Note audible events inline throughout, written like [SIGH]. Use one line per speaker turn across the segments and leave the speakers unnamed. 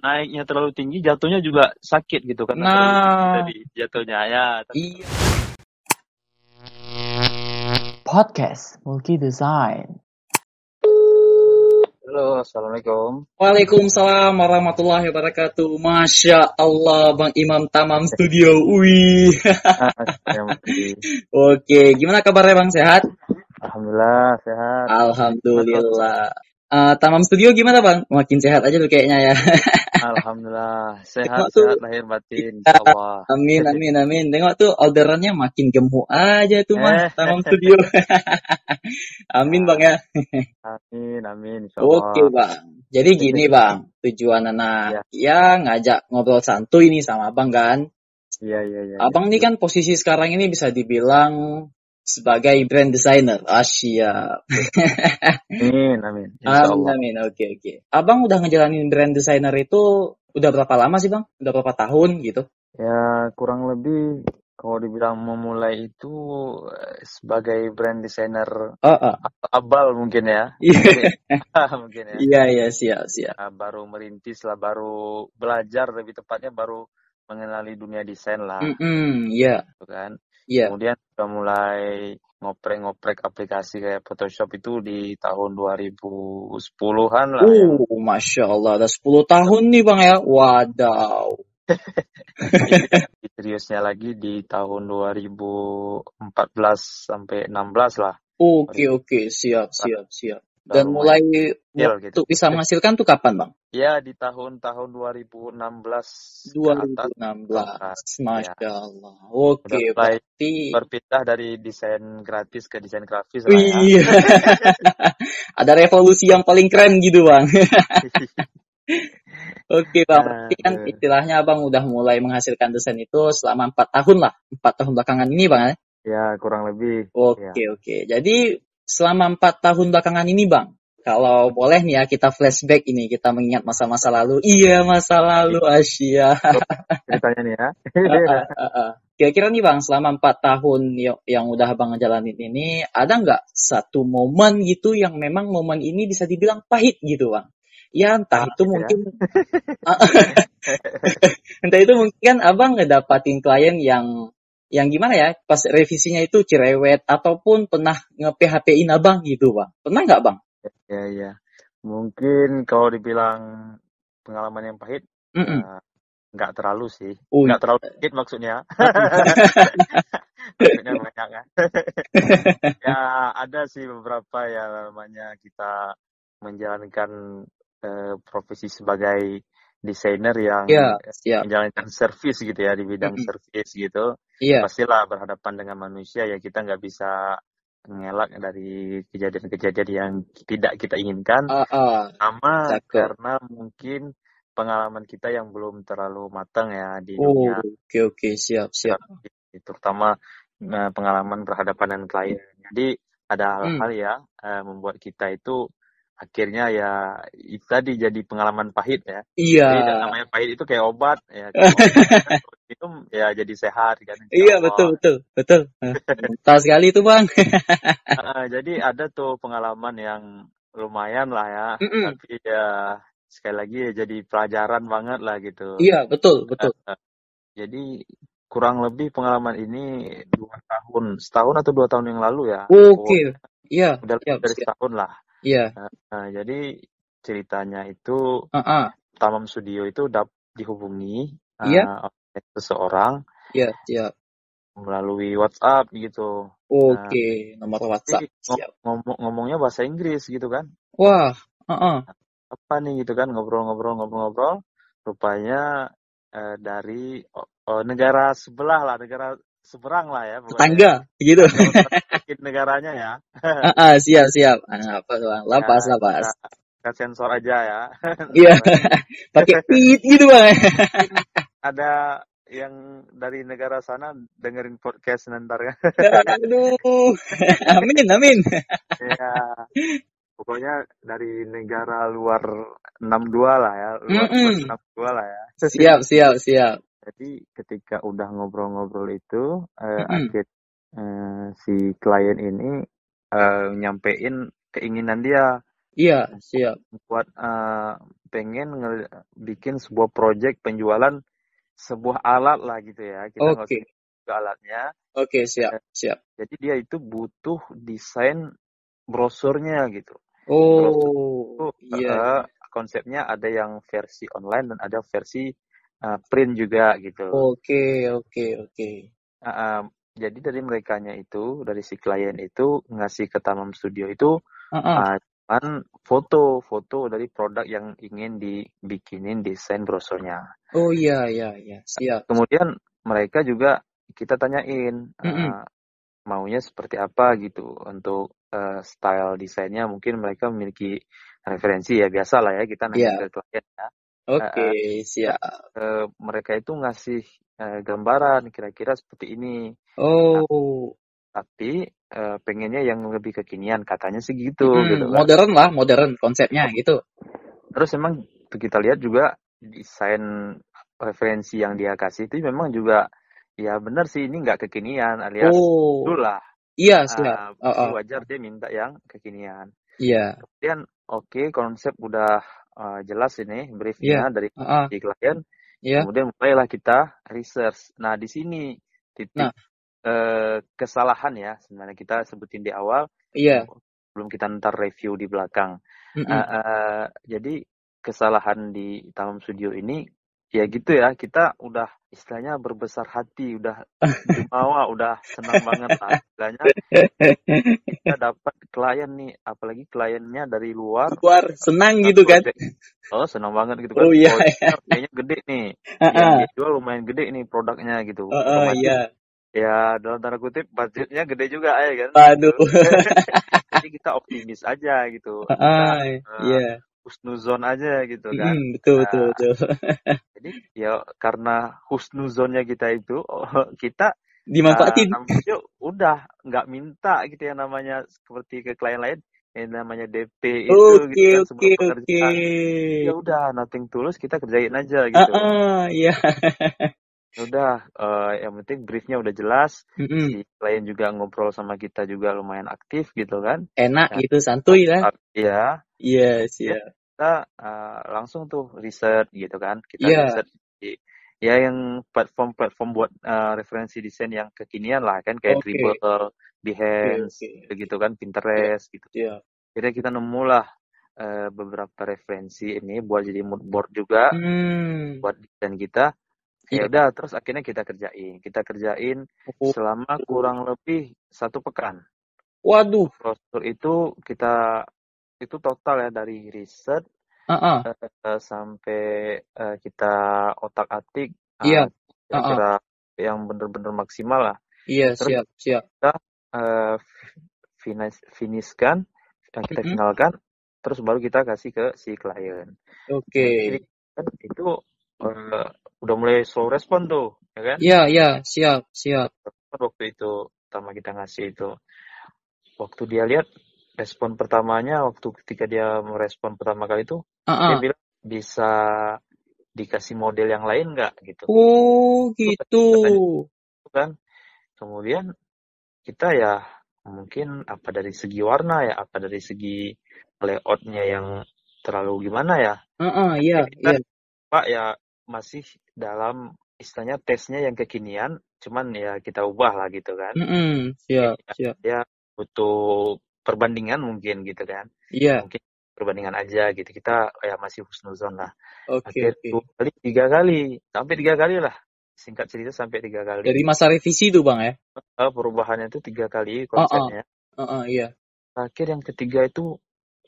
naiknya terlalu tinggi, jatuhnya juga sakit gitu kan.
Nah.
Jadi jatuhnya ya.
Iya.
Podcast Multi Design.
Halo, assalamualaikum.
Waalaikumsalam warahmatullahi wabarakatuh. Masya Allah, Bang Imam Tamam Studio. Wih. [LAUGHS] Oke, gimana kabarnya Bang? Sehat?
Alhamdulillah sehat.
Alhamdulillah. Uh, Tamam Studio gimana Bang? Makin sehat aja tuh kayaknya ya. [LAUGHS]
Alhamdulillah sehat
Tengok tuh.
sehat lahir batin.
Ya.
Allah.
Amin, amin, amin. Tengok tuh orderannya makin gemuk aja tuh Mas.
Eh.
Tamam Studio. [LAUGHS] amin Bang ya.
Amin amin.
Oke bang, jadi gini bang, tujuan anak ya ngajak ngobrol santuy nih sama abang kan.
Iya iya iya.
Abang nih kan posisi sekarang ini bisa dibilang sebagai brand designer. Asia. [LAUGHS]
Amin amin.
Amin amin. Oke oke. Abang udah ngejalanin brand designer itu udah berapa lama sih bang? Udah berapa tahun gitu?
Ya kurang lebih kalau dibilang memulai itu eh, sebagai brand designer
Oh, oh.
abal mungkin ya.
Iya [LAUGHS] [LAUGHS]
mungkin ya.
iya iya siap siap.
Ya, baru merintis lah, baru belajar lebih tepatnya baru mengenali dunia desain lah,
Mm-mm, Iya
gitu kan.
Iya.
Kemudian udah mulai ngoprek-ngoprek aplikasi kayak Photoshop itu di tahun 2010-an lah ya.
Uh, masya Allah, ada 10 tahun nih bang ya. Wadaw. [LAUGHS]
Seriusnya lagi di tahun 2014 sampai 16 lah.
Oke oke siap siap siap. Dan mulai waktu
gitu.
bisa menghasilkan tuh kapan bang?
Ya di tahun-tahun 2016 ke atas
2016. Masya
Ya.
Allah. Oke
mulai
berarti.
berpindah dari desain gratis ke desain grafis ya.
Iya. [LAUGHS] Ada revolusi yang paling keren gitu bang. [LAUGHS] Oke bang, berarti kan istilahnya abang udah mulai menghasilkan desain itu selama empat tahun lah, empat tahun belakangan ini bang. ya?
ya kurang lebih.
Oke oke. Jadi selama empat tahun belakangan ini bang, kalau boleh nih ya kita flashback ini kita mengingat masa-masa lalu. Iya masa lalu Asia.
Ceritanya nih ya. [LAUGHS]
Kira-kira nih bang, selama empat tahun yang, udah abang ngejalanin ini, ada nggak satu momen gitu yang memang momen ini bisa dibilang pahit gitu bang? Ya entah itu
Pahit ya.
mungkin, [LAUGHS] entah itu mungkin kan abang ngedapatin klien yang yang gimana ya, pas revisinya itu cerewet ataupun pernah nge-PHP-in abang gitu bang. Pernah nggak bang?
Ya ya. Mungkin kalau dibilang pengalaman yang pahit
Mm-mm.
eh, nggak terlalu sih.
Oh,
Nggak terlalu pahit maksudnya. [LAUGHS] Maksudnya banyak kan. [LAUGHS] ya ada sih beberapa ya namanya kita menjalankan eh, profesi sebagai desainer yang
Iya,
eh,
siap.
menjalankan servis gitu ya di bidang
Mm-mm.
servis gitu.
Iya,
pastilah berhadapan dengan manusia ya kita nggak bisa mengelak dari kejadian-kejadian yang tidak kita inginkan
ah, ah.
sama
Cakep.
karena mungkin pengalaman kita yang belum terlalu matang ya di
Oh,
dunia
oke oke, siap siap.
terutama eh, pengalaman berhadapan dengan klien jadi ada
Hmm.
hal-hal ya eh, membuat kita itu akhirnya ya itu tadi jadi pengalaman pahit ya
Iya.
jadi namanya pahit itu kayak obat ya kayak obat kalau [LAUGHS] minum ya jadi sehat kan
Iya betul betul betul. Mantap sekali itu bang. [LAUGHS]
Jadi ada tuh pengalaman yang lumayan lah ya,
Mm-mm.
tapi ya sekali lagi ya jadi pelajaran banget lah gitu.
Iya betul betul.
Jadi kurang lebih pengalaman ini dua tahun, setahun atau dua tahun yang lalu ya.
Oke. Iya
Udah lebih
siap
dari setahun lah.
Iya.
Nah, jadi ceritanya itu
ah.
Tamam Studio itu dap dihubungi
Iya.
ah, oleh seseorang
Iya siap.
melalui WhatsApp gitu.
Oke nomor WhatsApp.
Jadi ngom-
Siap.
ngomong ngomongnya bahasa Inggris gitu kan.
Wah. Ah ah.
apa nih gitu kan ngobrol-ngobrol-ngobrol-ngobrol rupanya eh, dari oh, negara sebelah lah negara seberang lah ya pokoknya
Tetangga gitu.
Mungkin negaranya ya [LAUGHS]
Ah ah siap siap. Ah, apa tuh bang? Lapas
Ya,
lapas.
kita, sensor aja ya [LAUGHS]
Iya. [LAUGHS] Pakai tit gitu bang.
ada yang dari negara sana dengerin podcast nanti ya
Aduh. Amin amin.
ya pokoknya dari negara luar 62 lah ya luar
Mm-mm.
62 lah ya
Siap siap siap.
Jadi ketika udah ngobrol-ngobrol itu eh,
Mm-mm.
akhir eh, si klien ini eh, nyampein keinginan dia
Iya, siap.
buat eh, pengen nge- bikin sebuah project penjualan sebuah alat lah gitu ya. Kita nggak
Oke.
usah ke alatnya.
Oke, siap, siap.
Jadi dia itu butuh desain brosurnya gitu.
Oh,
Itu
iya.
eh, konsepnya ada yang versi online dan ada versi eh, print juga gitu.
Oke, oke, oke.
Uh, um, jadi dari merekanya itu, dari si klien itu ngasih ke Tamam Studio itu
Heeh.
uh, cuman foto, foto dari produk yang ingin dibikinin desain brosurnya.
Oh iya, iya, iya. Siap.
Kemudian mereka juga kita tanyain uh,
Mm-mm.
maunya seperti apa gitu untuk uh, style desainnya. Mungkin mereka memiliki referensi ya biasa lah ya kita nanya
Iya.
ke klien ya.
Oke, siap.
Uh, mereka itu ngasih uh, gambaran kira-kira seperti ini.
Oh,
tapi eh, pengennya yang lebih kekinian katanya sih gitu
Mm-mm.
gitu kan
modern lah, modern konsepnya gitu.
terus memang kita lihat juga desain referensi yang dia kasih itu memang juga ya benar sih ini nggak kekinian alias
Oh,
dulu lah
iya.
Ah,
Oh,
jadi
oh.
wajar dia minta yang kekinian
Iya,
kemudian oke konsep udah eh, jelas ini briefnya dari
Heeh.
si klien
Iya.
kemudian mulailah kita research nah di sini titik
Nah.
eh, kesalahan ya sebenarnya kita sebutin di awal
Iya.
belum kita ntar review di belakang.
Mm-mm.
Eh, eh, jadi kesalahan di Tamam Studio ini ya gitu ya kita udah istilahnya berbesar hati udah jumawa [LAUGHS] udah senang banget lah istilahnya. Kita dapat klien nih apalagi kliennya dari luar.
Luar senang gitu kan?
Project- oh senang banget gitu kan?
Oh, iya,
kayaknya gede nih. Yang
Heeh.
dia jual lumayan gede nih produknya gitu.
Heeh,
Otomatis
iya.
ya dalam tanda kutip budgetnya gede juga ya kan?
Aduh.
jadi kita optimis aja gitu. [LAUGHS] Kita eh,
iya.
Husnuzon aja gitu kan
Mm, betul,
Nah,
betul, betul. [LAUGHS]
jadi ya karena husnuzonnya kita itu oh, kita uh,
Dimanfaatin.
yuk udah nggak minta gitu ya namanya seperti ke klien lain yang namanya DP itu
Oke,
gitu kan
oke,
sebuah
oke.
pekerjaan ya udah nothing tulus kita kerjain aja gitu
Heeh, iya. [LAUGHS]
Ya udah eh, yang penting briefnya udah jelas
Mm-mm.
si klien juga ngobrol sama kita juga lumayan aktif gitu kan
Enak
Ya,
gitu, santuy lah.
ya
Iya, siap.
Kita uh, langsung tuh riset gitu kan kita
Iya.
riset di ya yang platform-platform buat uh, referensi desain yang kekinian lah kan kayak
Oke.
Dribble,
Oke,
Behance,
oke.
begitu kan Pinterest gitu.
Siap.
Akhirnya kita nemulah uh, beberapa referensi ini buat jadi mood board juga
Hmm.
buat desain kita. Ya
Iya.
udah terus akhirnya kita kerjain. Kita kerjain
Oh.
selama kurang lebih satu pekan.
Waduh.
Brosur itu kita itu total ya dari riset
Heeh.
eh, sampai eh, kita otak-atik
Iya.
eh, kira-kira yang bener-bener maksimal lah.
Iya,
Terus
siap, siap.
kita eh, finish finishkan dan kita
Mm-mm.
finalkan, terus baru kita kasih ke si klien.
Oke.
Nah, jadi kan itu eh, udah mulai slow respon tuh, ya kan?
Iya, iya, siap, siap.
Waktu itu pertama kita ngasih itu, waktu dia lihat respon pertamanya, waktu ketika dia merespon pertama kali itu, dia
Heeh.
bilang bisa dikasih model yang lain nggak gitu
Oh, gitu.
kan kemudian kita ya mungkin apa dari segi warna ya apa dari segi layoutnya yang terlalu gimana ya
Heeh, iya,
ya kita
iya.
pak ya masih dalam istilahnya tesnya yang kekinian cuman ya kita ubah lah gitu kan
Mm-mm. Siap,
ya,
siap.
dia butuh perbandingan mungkin gitu kan
Iya.
mungkin perbandingan aja gitu kita ya masih husnuzon lah
Oke, oke.
dua kali tiga kali sampai tiga kali lah singkat cerita sampai tiga kali
Dari masa revisi tuh, Bang ya?
Perubahannya itu tiga kali konsepnya
Heeh, iya.
akhir yang ketiga itu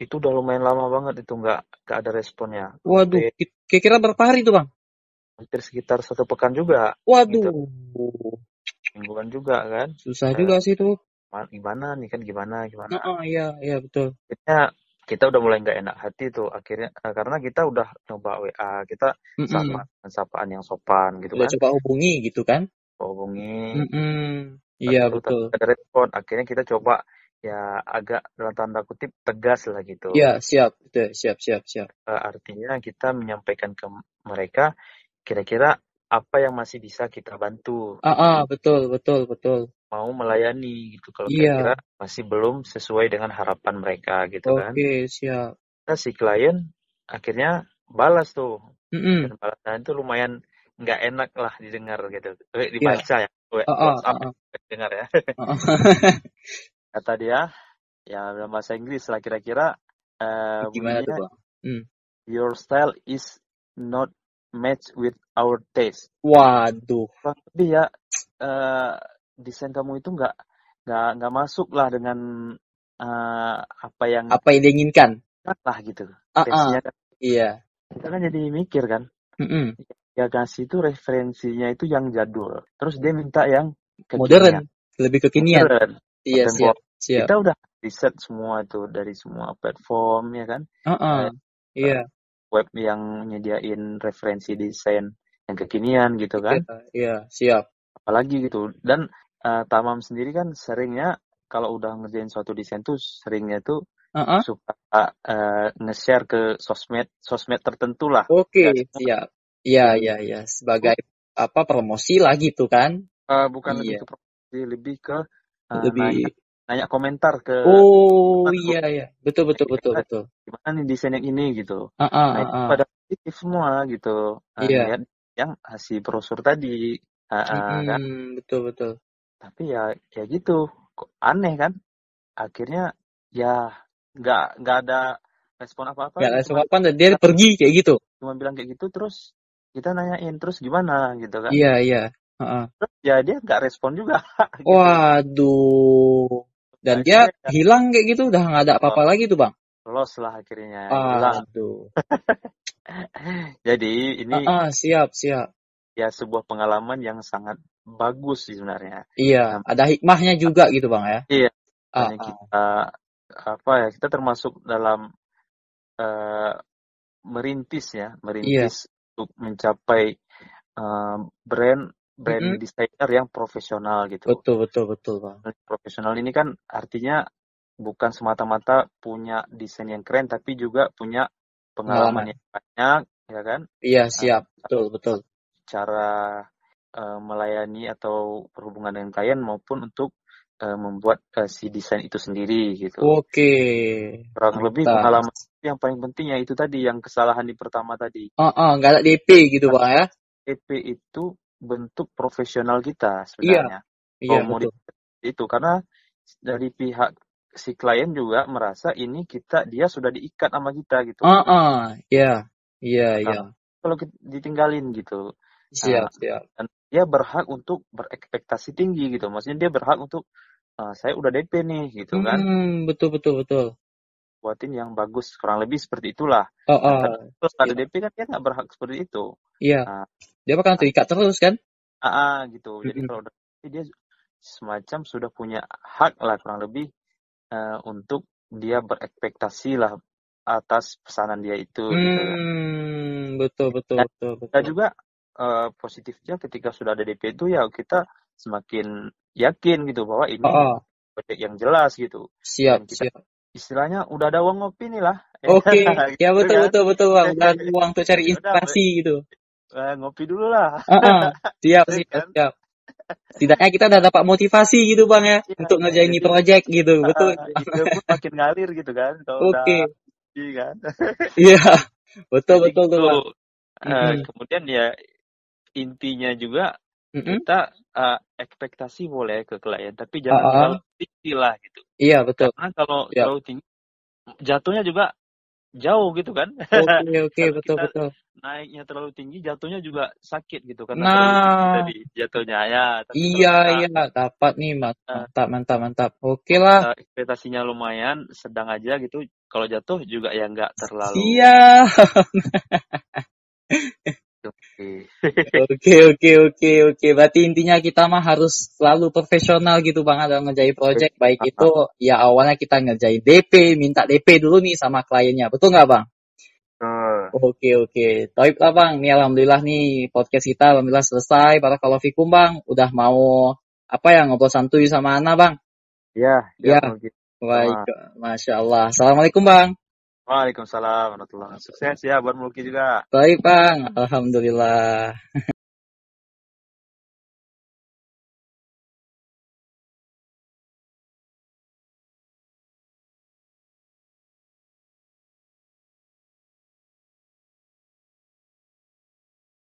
itu udah lumayan lama banget itu nggak nggak ada responnya
Waduh, kira-kira berapa hari tuh, Bang?
hampir sekitar satu pekan juga gitu
Waduh.
mingguan juga kan
Susah
Eh,
juga sih tuh.
Ma- gimana nih kan gimana gimana
Heeh, iya, iya betul.
akhirnya kita udah mulai nggak enak hati tuh akhirnya eh, karena kita udah coba WA kita
Mm-mm.
sama dengan sapaan yang sopan gitu
Udah
kan
coba hubungi gitu kan?
hubungi
Mm-mm. Iya,
lalu
betul.
ada respon akhirnya kita coba ya agak dalam tanda kutip tegas lah gitu
Iya, siap. Betul, siap, siap, siap.
Eh, artinya kita menyampaikan ke mereka kira-kira apa yang masih bisa kita bantu
Ah, ah, betul, betul, betul.
Mau melayani gitu kalau
Iya.
kira-kira masih belum sesuai dengan harapan mereka gitu kan.
Oke, siap.
Nah, si klien akhirnya balas tuh
Mm-mm.
dan balasan itu lumayan nggak enak lah didengar gitu eh,
Iya.
dibaca ya We-
Oh, oh,
WhatsApp
oh, oh.
dengar ya
Oh, oh. [LAUGHS]
kata dia ya dalam bahasa Inggris lah kira-kira eh,
Gimana tuh,
bunyinya
Bang? Hmm.
your style is not match with our taste
Waduh.
lebih ya eh, desain kamu itu nggak nggak nggak masuk lah dengan eh, apa yang
Apa yang diinginkan?
lah gitu taste-nya kan
Iya.
kita kan jadi mikir kan
Mm-mm.
ya kasih itu referensinya itu yang jadul terus dia minta yang
Modern, lebih kekinian.
Modern.
Iya, siap.
Kontemporer.
Siap.
kita udah riset semua itu dari semua platform ya kan
Ah, ah. Iya.
web yang nyediain referensi desain yang kekinian gitu kan
Iya, Iya, siap.
Apalagi gitu dan eh, Tamam sendiri kan seringnya kalau udah ngerjain suatu desain tuh seringnya tuh
ah.
suka eh, nge-share ke sosmed sosmed tertentu lah
Oke,
Ya, semua.
siap. Iya, iya, iya. Sebagai apa promosi lah gitu kan?
Eh, bukan lebih
Iya.
ke promosi lebih ke eh,
Lebih
nanya, nanya komentar ke
Oh,
teman
iya, iya. Betul, betul, betul, betul.
gimana nih desain yang ini gitu
ah,
nah
ah, ah.
pada positif semua gitu Nah,
Iya.
ngeliat yang hasil brosur tadi Ah, ah, kan
betul, betul.
tapi ya ya gitu kok aneh kan akhirnya ya nggak nggak ada respon apa apa
Gak ada
cuma
sopan dan dia pergi kayak gitu.
cuma bilang kayak gitu terus kita nanyain terus gimana gitu kan
Iya, iya. Ah.
terus ya dia nggak respon juga [LAUGHS] gitu
Waduh. Dan dia
akhirnya ya
hilang kayak gitu udah nggak ada apa-apa lagi tuh, Bang.
lost lah akhirnya hilang
Aduh. [LAUGHS]
jadi ini
ah, siap, siap.
Ya sebuah pengalaman yang sangat bagus sih sebenarnya
Iya,
Nah,
ada hikmahnya juga gitu, Bang ya.
iya
Ah, ah.
kita apa ya kita termasuk dalam eh, merintis ya
Iya.
merintis untuk mencapai eh, brand brand
Mm-mm.
designer yang profesional gitu
Betul, betul, betul, Bang.
profesional ini kan artinya bukan semata-mata punya desain yang keren tapi juga punya pengalaman
Pengalaman.
yang banyak ya kan
Iya,
Eh,
siap. Betul, betul.
Cara eh, melayani atau berhubungan dengan klien maupun untuk eh, membuat eh, si desain itu sendiri gitu
Oke.
kurang lebih
Mantap.
pengalaman yang paling penting ya itu tadi yang kesalahan di pertama tadi
Ah, ah, nggak ada DP gitu, Bang ya.
EP itu bentuk profesional kita
Iya,
sebenarnya
iya, betul.
komunitas itu karena dari pihak si klien juga merasa ini kita dia sudah diikat sama kita gitu
Ah, ah, iya, iya,
Nah,
iya.
kalau kita ditinggalin gitu
Siap,
Nah,
siap.
dan dia berhak untuk berekspektasi tinggi gitu maksudnya dia berhak untuk "Ah, saya udah DP nih gitu kan
Hmm, betul, betul, betul.
buatin yang bagus kurang lebih seperti itulah
Oh,
nah,
oh,
terus ada
iya,
DP kan dia nggak berhak seperti itu
iya.
nah,
Dia bakal terikat terus kan?
ah, ah, gitu jadi kalau udah dia semacam sudah punya hak lah kurang lebih eh, untuk dia berekspektasi lah atas pesanan dia itu gitu kan
Hmm, betul, betul,
dan
betul,
kita
betul.
juga eh, positifnya ketika sudah ada DP itu ya kita semakin yakin gitu bahwa ini
oh,
proyek yang jelas gitu
siap,
dan kita
siap.
istilahnya udah ada uang ngopi nih lah [LAUGHS]
Oke, ya
gitu
betul,
kan
betul, betul, Bang. Udah [LAUGHS] ada uang tuh cari
ya udah
inspirasi gitu.
eh, ngopi dulu lah
Ah, ah, [LAUGHS] siap, siap,
kan
siap. Setidaknya kita udah dapat motivasi gitu, Bang ya,
iya
untuk ngerjain ini project gitu. Betul.
pun makin ngalir gitu kan udah
Oke,
kan
iya, betul,
jadi
betul tuh,
gitu
Bang.
Eh,
Mm-mm.
kemudian ya intinya juga
Mm-mm.
kita eh, ekspektasi boleh ke klien tapi jangan
ah.
terlalu tinggi lah gitu
Iya, betul.
karena kalau
Siap.
terlalu tinggi jatuhnya juga jauh gitu kan
Oke, [LAUGHS] oke,
kalau
betul, betul.
naiknya terlalu tinggi jatuhnya juga sakit gitu karena tinggi
Nah,
tadi jatuhnya ya
iya, iya, dapat nih,
eh,
Mantap, mantap, mantap. Oke lah.
kita ekspektasinya lumayan sedang aja gitu kalau jatuh juga ya nggak terlalu
Siap. [LAUGHS]
Oke.
Oke, oke, oke. Berarti intinya kita mah harus selalu profesional gitu Bang dalam ngerjain project. Baik itu ya awalnya kita ngerjain DP, minta DP dulu nih sama kliennya. Betul nggak Bang?
Betul.
Oke, oke. Taib lah Bang. Nih Alhamdulillah nih podcast kita Alhamdulillah selesai. Barakallahu fikum Bang. Udah mau apa ya ngobrol santuy sama Ana Bang.
Ya,
Ya.
ya.
Baik. Masya Allah. Assalamualaikum Bang.
Waalaikumsalam warahmatullahi wabarakatuh. Sukses ya buat Mulki juga.
Baik Bang. Alhamdulillah. [LAUGHS]